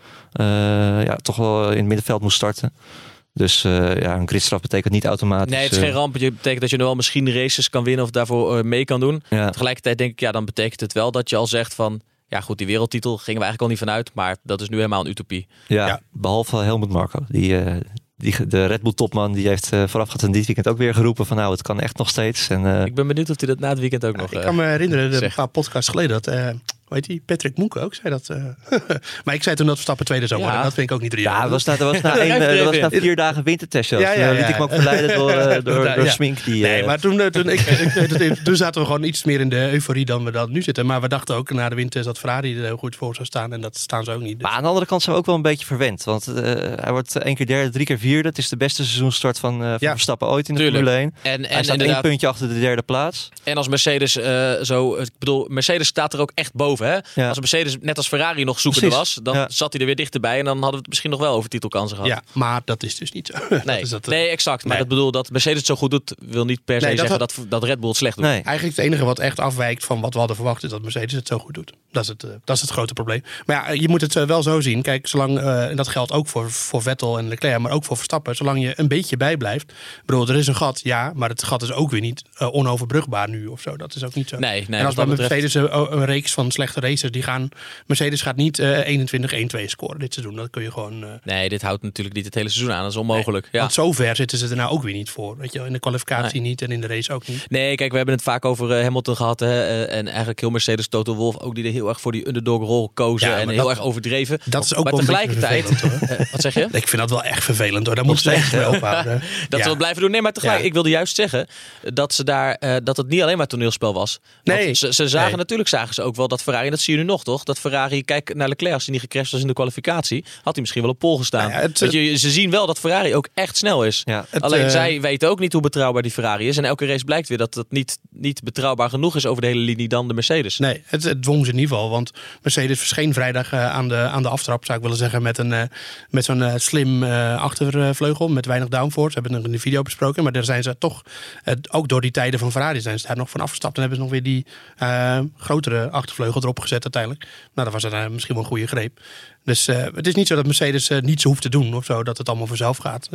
ja, toch wel in het middenveld moest starten. Dus eh, ja, een gridstraf betekent niet automatisch. Nee, het is eh, geen ramp. Het betekent dat je nu wel misschien races kan winnen of daarvoor eh, mee kan doen. ja. Tegelijkertijd denk ik, ja, dan betekent het wel dat je al zegt van... Ja goed, die wereldtitel gingen we eigenlijk al niet vanuit. Maar dat is nu helemaal een utopie. Ja, Ja. behalve Helmut Marko. Die, eh, die, de Red Bull topman die heeft uh, voorafgaand aan dit weekend ook weer geroepen van nou, het kan echt nog steeds. En, eh, Ik ben benieuwd of hij dat na het weekend ook nog... ik eh, kan me herinneren, een paar podcasts geleden, dat, hoe heet die, Patrick Moeke ook zei dat. eh. maar ik zei toen dat Verstappen tweede zou worden. Ja. Dat vind ik ook niet ja, reëel. dat was na, dat was na, er eh, dat was na vier dagen wintertest. zelfs. Ja, ja, eh, ja, liet ik me ja. ook verleiden door, door, Ja, door ja. Smink. Die, Nee, maar toen, toen, ik, toen zaten we gewoon iets meer in de euforie dan we dat nu zitten. Maar we dachten ook na de winter dat Ferrari er heel goed voor zou staan. En dat staan ze ook niet. Dus- Maar aan de andere kant zijn we ook wel een beetje verwend. Want eh, hij wordt één keer derde, drie keer vierde. Het is de beste seizoensstart van, eh van Ja. Verstappen ooit in de. Formule 1. En, hij en staat één puntje achter de derde plaats. En als Mercedes eh, zo, ik bedoel, Mercedes staat er ook echt boven. Hè? Ja. Als Mercedes net als Ferrari nog zoekende Precies. was, dan Ja. zat hij er weer dichterbij en dan hadden we het misschien nog wel over titelkansen gehad. ja, maar dat is dus niet zo. Nee, dat is dat, eh, nee, exact. Maar dat bedoel dat Mercedes het zo goed doet, wil niet per se Nee, zeggen dat, dat Red Bull het slecht doet. Nee. Eigenlijk het enige wat echt afwijkt van wat we hadden verwacht is dat Mercedes het zo goed doet. Dat is het, eh, dat is het grote probleem. Maar ja, je moet het eh, wel zo zien. Kijk, zolang, en dat geldt ook voor, voor Vettel en Leclerc, maar ook voor Verstappen. Zolang je een beetje bijblijft. Ik bedoel, er is een gat, ja, maar het gat is ook weer niet onoverbrugbaar nu of zo. Dat is ook niet zo. Nee, nee, en als bij Mercedes een, een reeks van slechte races, die gaan, Mercedes gaat niet eh 21-1-2 scoren dit seizoen. Dat kun je gewoon... eh, Nee, dit houdt natuurlijk niet het hele seizoen aan. Dat is onmogelijk. ja. Want zo ver zitten ze er nou ook weer niet voor. Weet je, in de kwalificatie niet en in de race ook niet. Nee, kijk, we hebben het vaak over eh, Hamilton gehad. Hè, eh, en eigenlijk heel Mercedes, Toto Wolff ook, die er heel erg voor die underdog rol kozen. Ja, en heel dat- erg overdreven. Dat is ook maar wel tegelijkertijd, eh, wat zeg je? Ik vind dat wel echt vervelend hoor. Daar moeten ze echt mee ophouden. Dat Ja. dat blijven doen. Nee, maar tegelijk, Ja. ik wilde juist zeggen dat ze daar eh, dat het niet alleen maar toneelspel was. Nee. Ze, ze zagen Nee. natuurlijk zagen ze ook wel dat Ferrari, en dat zie je nu nog toch? Dat Ferrari, kijk naar Leclerc, als hij niet gecrashed was in de kwalificatie, had hij misschien wel op pol gestaan. Nou ja, het- je, ze zien wel dat Ferrari ook echt snel is. Ja. Het, Alleen eh, zij weten ook niet hoe betrouwbaar die Ferrari is. En elke race blijkt weer dat het niet, niet betrouwbaar genoeg is over de hele linie dan de Mercedes. Nee, het, het dwong ze in ieder geval. Want Mercedes verscheen vrijdag eh, aan, de, aan de aftrap, zou ik willen zeggen, met, een, eh, met zo'n slim achtervleugel met weinig downforce. Hebben we nog in de video besproken. Maar daar zijn ze toch, ook door die tijden van Ferrari, zijn ze daar nog van afgestapt. En hebben ze nog weer die eh, grotere achtervleugel erop gezet uiteindelijk. Nou, dat was dan, eh, misschien wel een goede greep. Dus eh, het is niet zo dat Mercedes eh, niets hoeft te doen of zo, dat het allemaal vanzelf gaat.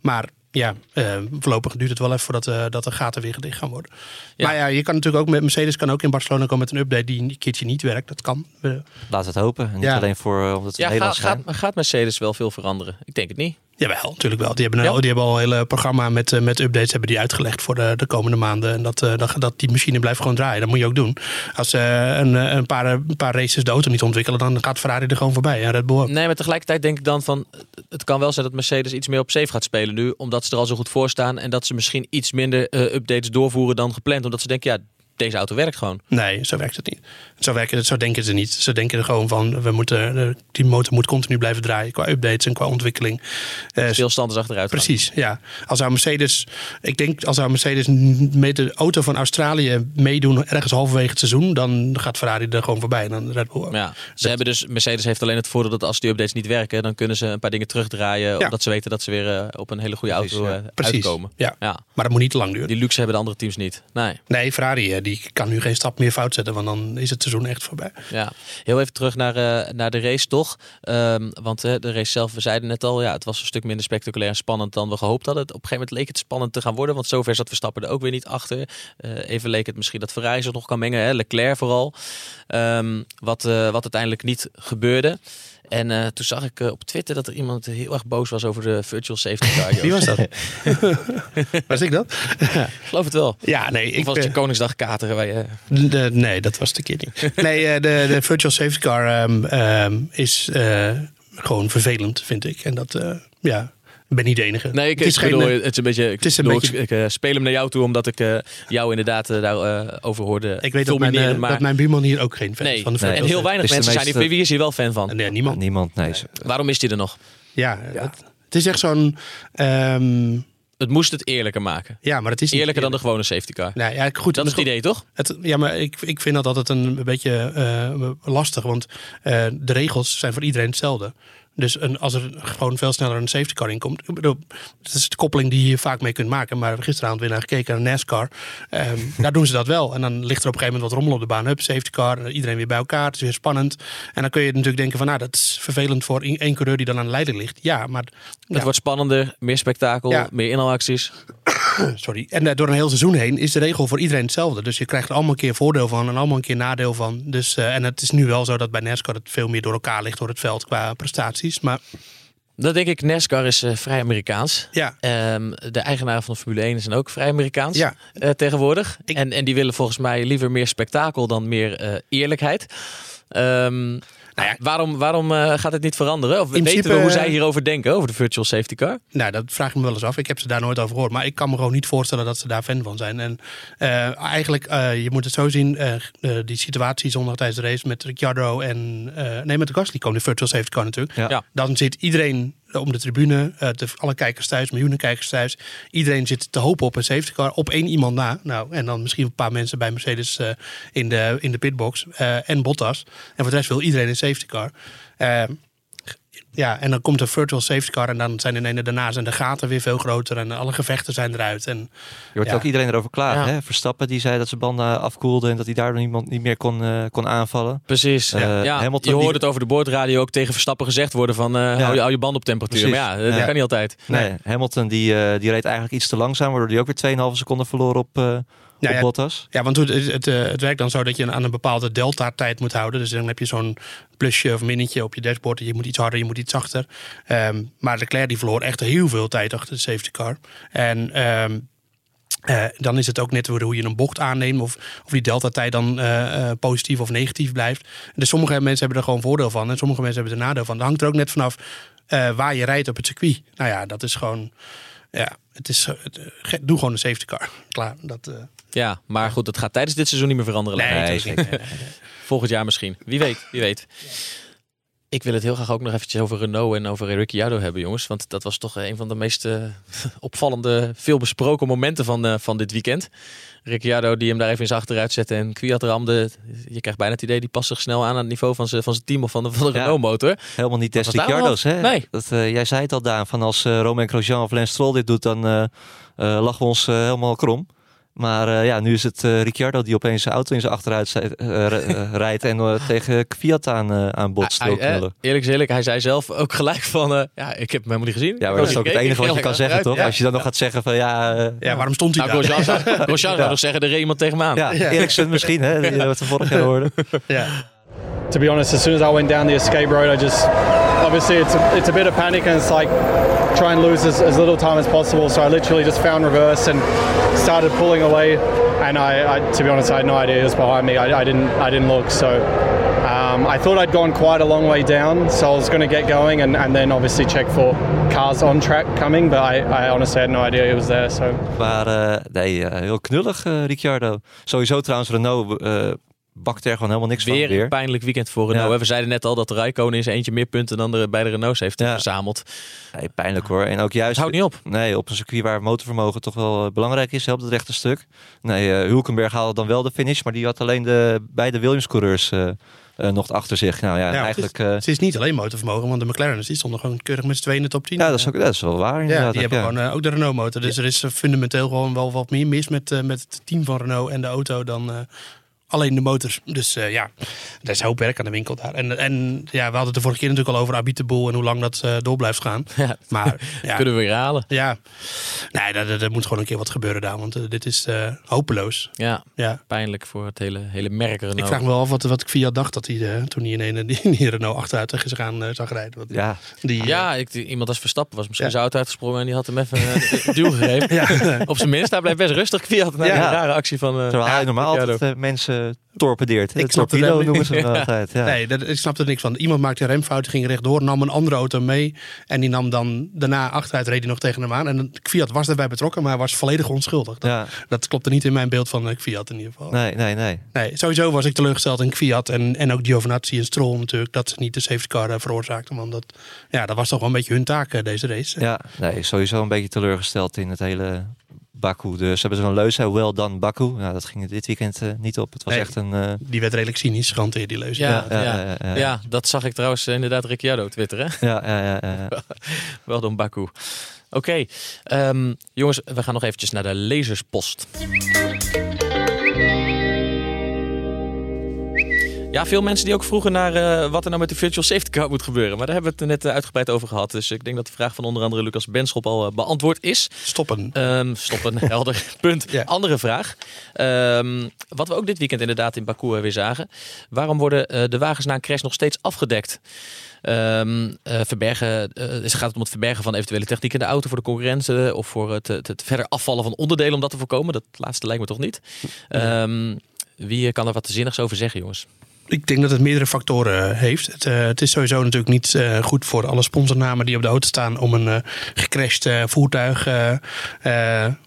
Maar ja, eh, voorlopig duurt het wel even voordat eh, dat de gaten weer gedicht gaan worden. Ja. Maar ja, je kan natuurlijk ook met Mercedes kan ook in Barcelona komen met een update die een keertje niet werkt. Dat kan. Laten we het hopen. En niet Ja. alleen voor omdat we Ja, gaat, Nederlands gaat, zijn. gaat Mercedes wel veel veranderen? Ik denk het niet. Jawel, natuurlijk wel. Die hebben, een, Ja? die hebben al een hele programma met, eh, met updates hebben die uitgelegd voor de, de komende maanden. En dat, eh, dat, dat die machine blijft gewoon draaien. Dat moet je ook doen. Als ze een, eh, een, paar, een paar races de auto niet ontwikkelen, dan gaat Ferrari er gewoon voorbij. En Red Bull ook. Nee, maar tegelijkertijd denk ik dan van... Het kan wel zijn dat Mercedes iets meer op safe gaat spelen nu. Omdat ze er al zo goed voor staan. En dat ze misschien iets minder updates doorvoeren dan gepland. Omdat ze denken, ja, deze auto werkt gewoon. Nee, zo werkt het niet. Zo, werken, zo denken ze niet. Ze denken er gewoon van, we moeten, eh, die motor moet continu blijven draaien. Qua updates en qua ontwikkeling. Eh, Stilstand is achteruit. Precies, ja. Als zou Mercedes, ik denk als zou Mercedes met de auto van Australië meedoen ergens halverwege het seizoen, dan gaat Ferrari er gewoon voorbij en dan Red Bull. Ja, ze hebben dus, Mercedes heeft alleen het voordeel dat als die updates niet werken, dan kunnen ze een paar dingen terugdraaien. Omdat ze weten dat ze weer eh, op een hele goede auto Precies, ja. eh, Precies. uitkomen. Ja. Ja. Maar dat moet niet te lang duren. Die luxe hebben de andere teams niet. Nee. Nee, Ferrari die kan nu geen stap meer fout zetten, want dan is het seizoen echt voorbij. Ja, heel even terug naar, eh, naar de race toch. Ehm, want de race zelf, we zeiden net al, ja, het was een stuk minder spectaculair en spannend dan we gehoopt hadden. Op een gegeven moment leek het spannend te gaan worden, want zover zat Verstappen er ook weer niet achter. Eh, even leek het misschien dat Ferrari zich nog kan mengen, hè? Leclerc vooral. Ehm, wat, eh, wat uiteindelijk niet gebeurde. En eh, toen zag ik eh, op Twitter dat er iemand heel erg boos was over de virtual safety car. Wie was dat? was ik dat? Ik geloof het wel. Ja, nee. Of Ik, was het je Koningsdag kateren? Waar je... de, nee, dat was de keer niet. Nee, eh, de, de virtual safety car ehm, ehm, is gewoon vervelend, vind ik. En dat, ja, ik ben niet de enige. Nee, ik, het is ik bedoel, geen, eh, het is een beetje. Ik, het is een bedoel, beetje- ik, ik, eh, speel hem naar jou toe, omdat ik eh, jou inderdaad eh, daarover over hoorde. ik weet dat mijn, maar dat mijn buurman hier ook geen fan nee. van de en virtual heel weinig mensen zijn hier. Wie is hier wel fan van? Nee, niemand. Niemand, nee. Waarom is hij er nog? Ja, Het, het is echt zo'n... ehm, Het moest het eerlijker maken. ja, maar het is niet Eerlijker dan de gewone safety car. Nou ja, goed. Dat is het idee, toch? Het, ja, maar ik, ik vind dat altijd een beetje eh, lastig. Want eh, de regels zijn voor iedereen hetzelfde. Dus een, als er gewoon veel sneller een safety car in komt. Ik bedoel, dat is de koppeling die je hier vaak mee kunt maken. Maar gisteravond weer naar gekeken naar NASCAR. Ehm, daar doen ze dat wel. En dan ligt er op een gegeven moment wat rommel op de baan. Hup, safety car. en Iedereen weer bij elkaar. Het is weer spannend. En dan kun je natuurlijk denken van... Nou, dat is vervelend voor één coureur die dan aan de leider ligt. Ja, maar... Het ja, wordt spannender, meer spektakel, Ja. meer inhaalacties. Sorry. En eh, door een heel seizoen heen is de regel voor iedereen hetzelfde. Dus je krijgt er allemaal een keer voordeel van en allemaal een keer nadeel van. Dus, eh, en het is nu wel zo dat bij NASCAR het veel meer door elkaar ligt door het veld qua prestaties. Maar Dat denk ik, NASCAR is eh, vrij Amerikaans. ja, Ehm, de eigenaren van de Formule 1 zijn ook vrij Amerikaans Ja. eh, tegenwoordig. Ik- En, en die willen volgens mij liever meer spektakel dan meer eh, eerlijkheid. Ehm, Nou ja. waarom waarom eh, gaat het niet veranderen? Of weten we principe, hoe eh, zij hierover denken, over de virtual safety car? nou, dat vraag ik me wel eens af. Ik heb ze daar nooit over gehoord. Maar ik kan me gewoon niet voorstellen dat ze daar fan van zijn. En eh, eigenlijk, eh, je moet het zo zien. die situatie zondag tijdens de race met Ricciardo en... nee, met de Gasly kwam de virtual safety car natuurlijk. Ja. Dan zit iedereen om de tribune, eh, alle kijkers thuis, miljoenen kijkers thuis. Iedereen zit te hopen op een safety car, op één iemand na. Nou, en dan misschien een paar mensen bij Mercedes eh, in, de, in de pitbox eh, en Bottas. En voor de rest wil iedereen een safety car. Ja, en dan komt een virtual safety car en dan zijn ineens daarna zijn de gaten weer veel groter en alle gevechten zijn eruit. En Je hoort Ja. ook iedereen erover klagen. Ja. Hè? Verstappen die zei dat zijn banden afkoelden en dat hij daardoor niemand niet meer kon, eh, kon aanvallen. Precies. Eh, ja, Hamilton je die- hoorde het over de boordradio ook tegen Verstappen gezegd worden van eh, hou, je, hou je band op temperatuur. Precies. Maar ja, dat Ja. kan niet altijd. Nee, Hamilton die, eh, die reed eigenlijk iets te langzaam, waardoor hij ook weer 2,5 seconden verloor op, eh Ja, op ja. Bottas. Ja, want het, het, eh, het werkt dan zo dat je aan een bepaalde delta-tijd moet houden. Dus dan heb je zo'n plusje of minnetje op je dashboard. Je moet iets harder, je moet iets zachter. Ehm, maar Leclerc die verloor echt heel veel tijd achter de safety car. En ehm, eh, dan is het ook net hoe je een bocht aanneemt. Of, of die delta-tijd dan eh, positief of negatief blijft. Dus sommige mensen hebben er gewoon voordeel van. En sommige mensen hebben er nadeel van. Dat hangt er ook net vanaf waar je rijdt op het circuit. Nou ja, dat is gewoon... Ja, het is, doe gewoon een safety car. Klaar. Dat, Ja, maar goed, dat gaat tijdens dit seizoen niet meer veranderen. nee. Volgend jaar misschien. Wie weet, wie weet. Ik wil het heel graag ook nog eventjes over Renault en over Ricciardo hebben, jongens. Want dat was toch een van de meest eh, opvallende, veel besproken momenten van, eh, van dit weekend. Ricciardo die hem daar even in zijn achteruit zette en Kwiat ramde. Je krijgt bijna het idee, die past zich snel aan aan het niveau van zijn van zijn team of van de, van de Ja. Renault motor. Helemaal niet des Ricciardo's, hè? Nee. Dat, eh, jij zei het al, Daan, van als eh Romain Grosjean of Lance Stroll dit doet, dan eh eh, lachen we ons helemaal krom. Maar eh, ja, nu is het eh, Ricciardo die opeens zijn auto in zijn achteruit eh, rijdt en eh, tegen Kwiat aan, aan botst. Eerlijk is eerlijk, hij zei zelf ook gelijk van... eh, ja, ik heb hem helemaal niet gezien. Ja, maar dat is ook het enige wat je kan zeggen, toch? Ja, Als je dan nog gaat zeggen van ja... Ja, waarom stond hij Nou, daar? Grosjean zou, nog zeggen, er reed iemand tegen me aan. ja, Eriksen misschien, hè? Die we het de vorige keer hoorden. Ja. to be honest, as soon as I went down the escape road, I just obviously it's a, it's a bit of panic and it's like try and lose as, as little time as possible. So I literally just found reverse and started pulling away. And I, I to be honest, I had no idea he was behind me. I, I didn't I didn't look. So um, I thought I'd gone quite a long way down, so I was going to get going and, and then obviously check for cars on track coming. But I, I honestly had no idea he was there. So. Maar eh, nee, eh, heel knullig, eh, Ricciardo. Sowieso trouwens, Renault eh bakt er gewoon helemaal niks Weer van weer. een pijnlijk weekend voor Renault. Ja. We zeiden net al dat de Raikkonen in zijn eentje meer punten dan de, bij de Renaults heeft Ja. verzameld. Nee, pijnlijk hoor. En ook juist... Houdt niet op. Nee, op een circuit waar motorvermogen toch wel eh, belangrijk is, helpt het rechte stuk. Nee, eh, Hulkenberg haalde dan wel de finish, maar die had alleen de beide Williams-coureurs eh, eh, nog achter zich. Nou ja, Ja, eigenlijk... Het eh, is, het is niet alleen motorvermogen, want de McLaren's die stonden gewoon keurig met z'n tweeën in de top 10. ja, dat is, ook, dat is wel waar Ja, die hebben gewoon ook de Renault motor. Dus er is fundamenteel gewoon wel wat meer mis met, eh, met het team van Renault en de auto dan eh, alleen de motor. Dus eh, ja, er is hoop werk aan de winkel daar. En, en ja, we hadden het de vorige keer natuurlijk al over Abiteboel en hoe lang dat eh, door blijft gaan. Ja, Maar ja, kunnen we weer halen. ja. Nee, er, er- er moet gewoon een keer wat gebeuren daar, want eh, dit is eh, hopeloos. Ja, Ja. pijnlijk voor het hele, hele merk Renault. Ik vraag me wel af wat, wat ik via dacht dat hij toen hij in een die, die Renault achteruit tegen zich aan eh, zag rijden. Want Ja, die, Ja, ik, iemand als Verstappen was misschien Ja. zijn auto uitgesprongen en die had hem even een duw gegeven. Op zijn minst, hij blijft best rustig. Kwiat na die Ja. rare actie van... eh, terwijl ja, hij normaal altijd mensen weggetorpedeerd. Ik Ik snap torpedo wel. noemen ze altijd. Ja. Nee, dat, ik snapte er niks van. Iemand maakte een remfout, ging rechtdoor, nam een andere auto mee. En die nam dan daarna achteruit, reed hij nog tegen hem aan. En Fiat was daarbij betrokken, maar hij was volledig onschuldig. Dat, Ja. dat klopte niet in mijn beeld van eh, Fiat in ieder geval. Nee, nee, nee. Nee, sowieso was ik teleurgesteld in Fiat en, en ook Giovinazzi en Stroll natuurlijk. Dat ze niet de safety car eh, veroorzaakten. Want dat, ja, dat was toch wel een beetje hun taak eh, deze race. Ja, nee, sowieso een beetje teleurgesteld in het hele Baku. Dus ze hebben zo'n leus, hè, well done Baku. Nou, dat ging dit weekend eh, niet op. Het was Nee. echt een... eh, Die werd redelijk cynisch gehanteerd, die leuze. Ja, ja, ja, ja, ja, ja. ja, dat zag ik trouwens eh, inderdaad Ricciardo twitteren. ja, ja, ja, ja, ja. Wel door Baku. Oké, ehm, jongens, we gaan nog eventjes naar de lezerspost. Ja, veel mensen die ook vroegen naar eh, wat er nou met de virtual safety car moet gebeuren. Maar daar hebben we het net eh, uitgebreid over gehad. Dus ik denk dat de vraag van onder andere Lucas Benschop al eh, beantwoord is. Stoppen. Ehm stoppen, helder. Punt. Andere vraag. Ehm, wat we ook dit weekend inderdaad in Baku weer zagen. Waarom worden de wagens na een crash nog steeds afgedekt? Eh, verbergen, dus gaat het om het verbergen van eventuele techniek in de auto voor de concurrenten of voor het, het, het verder afvallen van onderdelen om dat te voorkomen? Dat laatste lijkt me toch niet. Wie kan er wat zinnigs over zeggen, jongens? Ik denk dat het meerdere factoren eh, heeft. Het, eh, het is sowieso natuurlijk niet eh, goed voor alle sponsornamen die op de auto staan om een eh gecrashed voertuig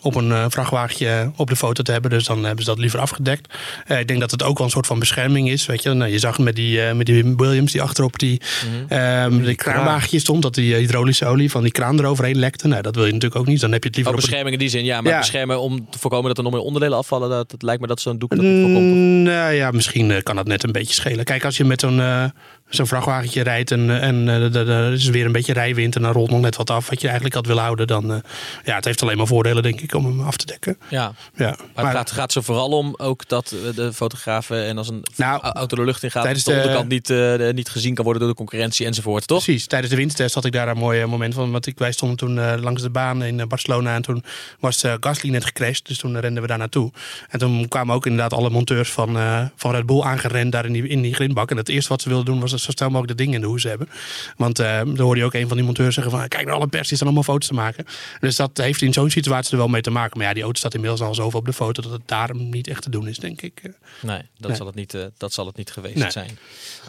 op een vrachtwagentje op de foto te hebben. Dus dan hebben ze dat liever afgedekt. Ik denk dat het ook wel een soort van bescherming is. Weet je, nou, je zag met die, met die Williams die achterop die, de kraanwagentje stond, dat die hydraulische olie van die kraan eroverheen lekte. Nou, dat wil je natuurlijk ook niet. Dan heb je het liever Oh, op bescherming in die zin, ja. Maar Ja. beschermen om te voorkomen dat er nog meer onderdelen afvallen. Dat, het lijkt me dat zo'n doek dat niet voorkomt. of- Mm, Nou ja, misschien kan dat net een beetje schelen. Kijk, als je met zo'n eh, zo'n vrachtwagentje rijdt en, eh, en eh, er- is weer een beetje rijwind en dan rolt nog net wat af wat je eigenlijk had willen houden, dan eh, ja, het heeft alleen maar voordelen denk ik om hem af te dekken. Ja, Ja, Maar het gaat, gaat zo vooral om ook dat de fotografen en als een Nou, au- auto de lucht in gaat, tijdens de de- onderkant niet, niet gezien kan worden door de concurrentie enzovoort, toch? Precies, tijdens de wintertest had ik daar een mooi moment van. Want ik, wij stonden toen langs de baan in Barcelona en toen was Gasly net gecrashed. Dus toen renden we daar naartoe. En toen kwamen ook inderdaad alle monteurs van, van Red Bull aangerend daar in die, in die grindbak. En het eerste wat ze wilden doen was zo snel mogelijk de dingen in de hoes hebben. Want eh dan hoorde je ook een van die monteurs zeggen van kijk naar alle pers, die staan allemaal foto's te maken. Dus dat heeft in zo'n situatie er wel mee te maken. Maar ja, die auto staat inmiddels al zoveel op de foto dat het daarom niet echt te doen is, denk ik. Eh, Nee, dat, Nee. Zal, het niet, eh, dat zal het niet geweest Nee. zijn.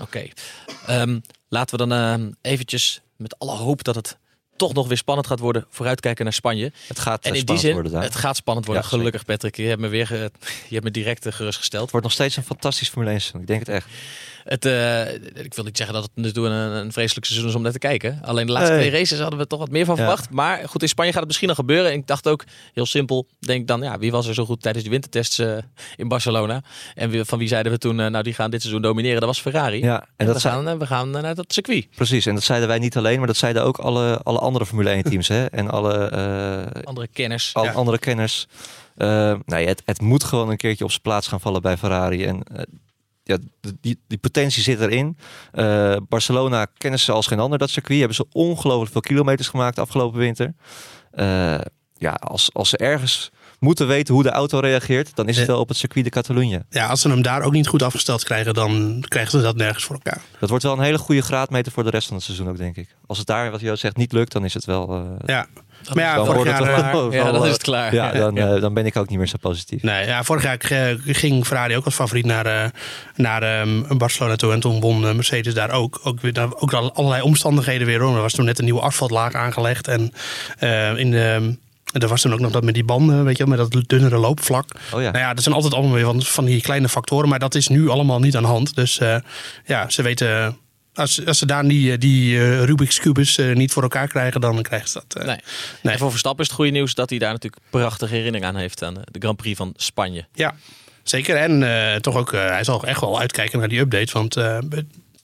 Oké. Ehm, laten we dan eh, eventjes met alle hoop dat het toch nog weer spannend gaat worden, vooruitkijken naar Spanje. Het gaat En in die spannend zin, worden daar. het gaat spannend worden. Ja. Gelukkig Patrick, je hebt me weer je hebt me direct gerustgesteld. Het wordt nog steeds een fantastisch Formule 1 seizoen. Ik denk het echt. Het, eh, ik wil niet zeggen dat het natuurlijk een, een vreselijk seizoen is om naar te kijken. Alleen de laatste twee races hadden we toch wat meer van Ja. verwacht. Maar goed, in Spanje gaat het misschien nog gebeuren. En ik dacht ook, heel simpel, denk dan, ja, wie was er zo goed tijdens die wintertests eh, in Barcelona? En wie- van wie zeiden we toen, eh, nou die gaan dit seizoen domineren? Dat was Ferrari. Ja, en En dat we, gaan, we gaan naar dat circuit. precies. En dat zeiden wij niet alleen, maar dat zeiden ook alle, alle andere Formule 1 teams. Hè? En alle, Andere kenners. Ja. andere kenners. Eh, nee, het, het moet gewoon een keertje op zijn plaats gaan vallen bij Ferrari. En ja, die, die potentie zit erin. Eh, Barcelona kennen ze als geen ander dat circuit. Hebben ze ongelooflijk veel kilometers gemaakt afgelopen winter. Eh, ja, als, als ze ergens moeten weten hoe de auto reageert, dan is het wel op het circuit de Catalunya. ja, als ze hem daar ook niet goed afgesteld krijgen, dan krijgen ze dat nergens voor elkaar. Dat wordt wel een hele goede graadmeter voor de rest van het seizoen ook, denk ik. Als het daar, wat Joost zegt, niet lukt, dan is het wel... eh, Ja, maar ja, dan vorig jaar... eh, Ja, dan is eh, het klaar. Ja, dan, eh, dan ben ik ook niet meer zo positief. Nee, ja, vorig jaar ging Ferrari ook als favoriet naar, eh, naar ehm, Barcelona toe. En toen won Mercedes daar ook. Ook, weer, daar- ook al allerlei omstandigheden weer. hoor. Er was toen net een nieuwe asfaltlaag aangelegd. En eh, in de, er was toen ook nog dat met die banden, weet je, wel, met dat dunnere loopvlak. Oh ja. Nou ja, dat zijn altijd allemaal weer van, van die kleine factoren. Maar dat is nu allemaal niet aan de hand. Dus eh, ja, ze weten... Als, als ze daar die, eh, die eh, Rubik's Cubus eh, niet voor elkaar krijgen, dan krijgen ze dat. Nee. Nee. En voor Verstappen is het goede nieuws dat hij daar natuurlijk prachtige herinnering aan heeft aan de Grand Prix van Spanje. Ja, zeker. En toch ook, hij zal echt wel uitkijken naar die update. Want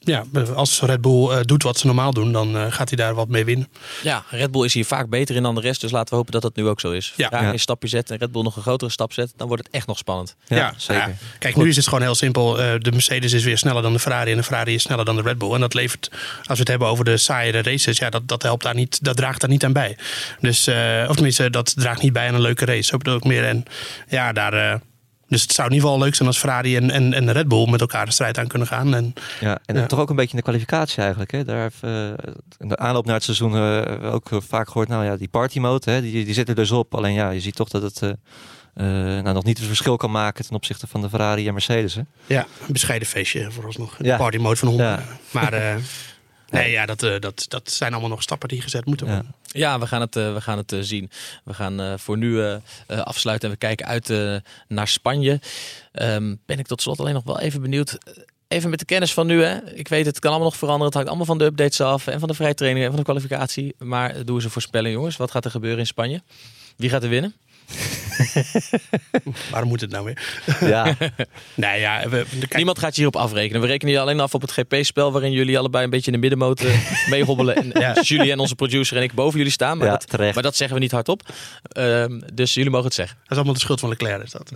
ja, als Red Bull eh, doet wat ze normaal doen, dan eh, gaat hij daar wat mee winnen. Ja, Red Bull is hier vaak beter in dan de rest, dus laten we hopen dat dat nu ook zo is. Ja. Ja. een stapje zet en Red Bull nog een grotere stap zet, dan wordt het echt nog spannend. Ja, zeker. ja. Kijk, nu is het gewoon heel simpel. Eh, de Mercedes is weer sneller dan de Ferrari en de Ferrari is sneller dan de Red Bull. En dat levert, als we het hebben over de saaiere races, ja, dat, dat helpt daar niet, dat draagt daar niet aan bij. Dus, eh, of tenminste, dat draagt niet bij aan een leuke race. Zo bedoel ik meer. En ja, daar. Dus het zou in ieder geval leuk zijn als Ferrari en, en, en Red Bull met elkaar de strijd aan kunnen gaan. En Ja, en Ja. toch ook een beetje in de kwalificatie eigenlijk. Hè? Daar heeft, eh, in de aanloop naar het seizoen we ook vaak gehoord, nou ja, die party mode, hè, die, die zit er dus op. Alleen ja, je ziet toch dat het eh, nou, nog niet het verschil kan maken ten opzichte van de Ferrari en Mercedes. Hè? Ja, een bescheiden feestje vooralsnog. De Ja. party mode van Honda. Ja. Maar nee, ja, dat, eh, dat, dat zijn allemaal nog stappen die gezet moeten worden. Ja, we gaan het, eh, we gaan het eh, zien. We gaan voor nu afsluiten en we kijken uit naar Spanje. Ehm, ben ik tot slot alleen nog wel even benieuwd. Even met de kennis van nu, hè. Ik weet, het kan allemaal nog veranderen. Het hangt allemaal van de updates af en van de vrije training en van de kwalificatie. Maar doe eens een voorspelling, jongens. Wat gaat er gebeuren in Spanje? Wie gaat er winnen? Waarom moet het nou weer? Ja, Nee, ja, we, we- kijk, Niemand gaat je hierop afrekenen. We rekenen je alleen af op het GP-spel waarin jullie allebei een beetje in de middenmoot eh, meehobbelen. En Ja. Jullie en onze producer en ik boven jullie staan. Maar, Ja, dat, terecht. maar dat zeggen we niet hardop. Ehm, dus jullie mogen het zeggen. dat is allemaal de schuld van Leclerc. Is dat.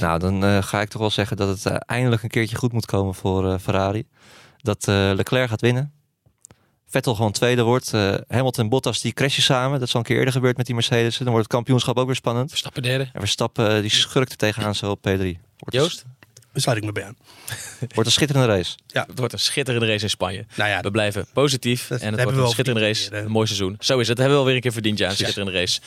nou dan eh, ga ik toch wel zeggen dat het eh, eindelijk een keertje goed moet komen voor eh, Ferrari. Dat eh, Leclerc gaat winnen. Vettel gewoon tweede wordt. Eh, Hamilton en Bottas die crashen samen. Dat is al een keer eerder gebeurd met die Mercedes. Dan wordt het kampioenschap ook weer spannend. Verstappen derde. En Verstappen eh, die schurkt er tegenaan zo op P3. Wordt, Joost? Daar sluit ik me bij aan. wordt een schitterende race. Het wordt een schitterende race in Spanje. Nou ja, We blijven positief Dat en het wordt een schitterende race. Een mooi seizoen. Zo is het. Dat hebben we wel weer een keer verdiend, ja. Een schitterende race.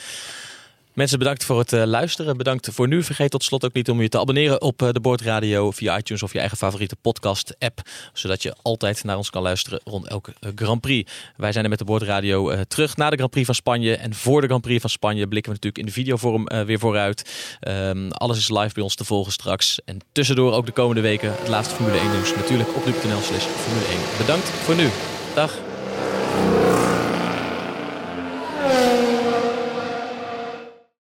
Mensen, bedankt voor het eh, luisteren. Bedankt voor nu. Vergeet tot slot ook niet om je te abonneren op eh, de Boordradio via iTunes of je eigen favoriete podcast-app. Zodat je altijd naar ons kan luisteren rond elke eh, Grand Prix. Wij zijn er met de Boordradio terug na de Grand Prix van Spanje. En voor de Grand Prix van Spanje blikken we natuurlijk in de videovorm weer vooruit. Ehm, alles is live bij ons te volgen straks. En tussendoor ook de komende weken het laatste Formule 1 nieuws. Natuurlijk op nu.nl slash Formule 1. Bedankt voor nu. Dag.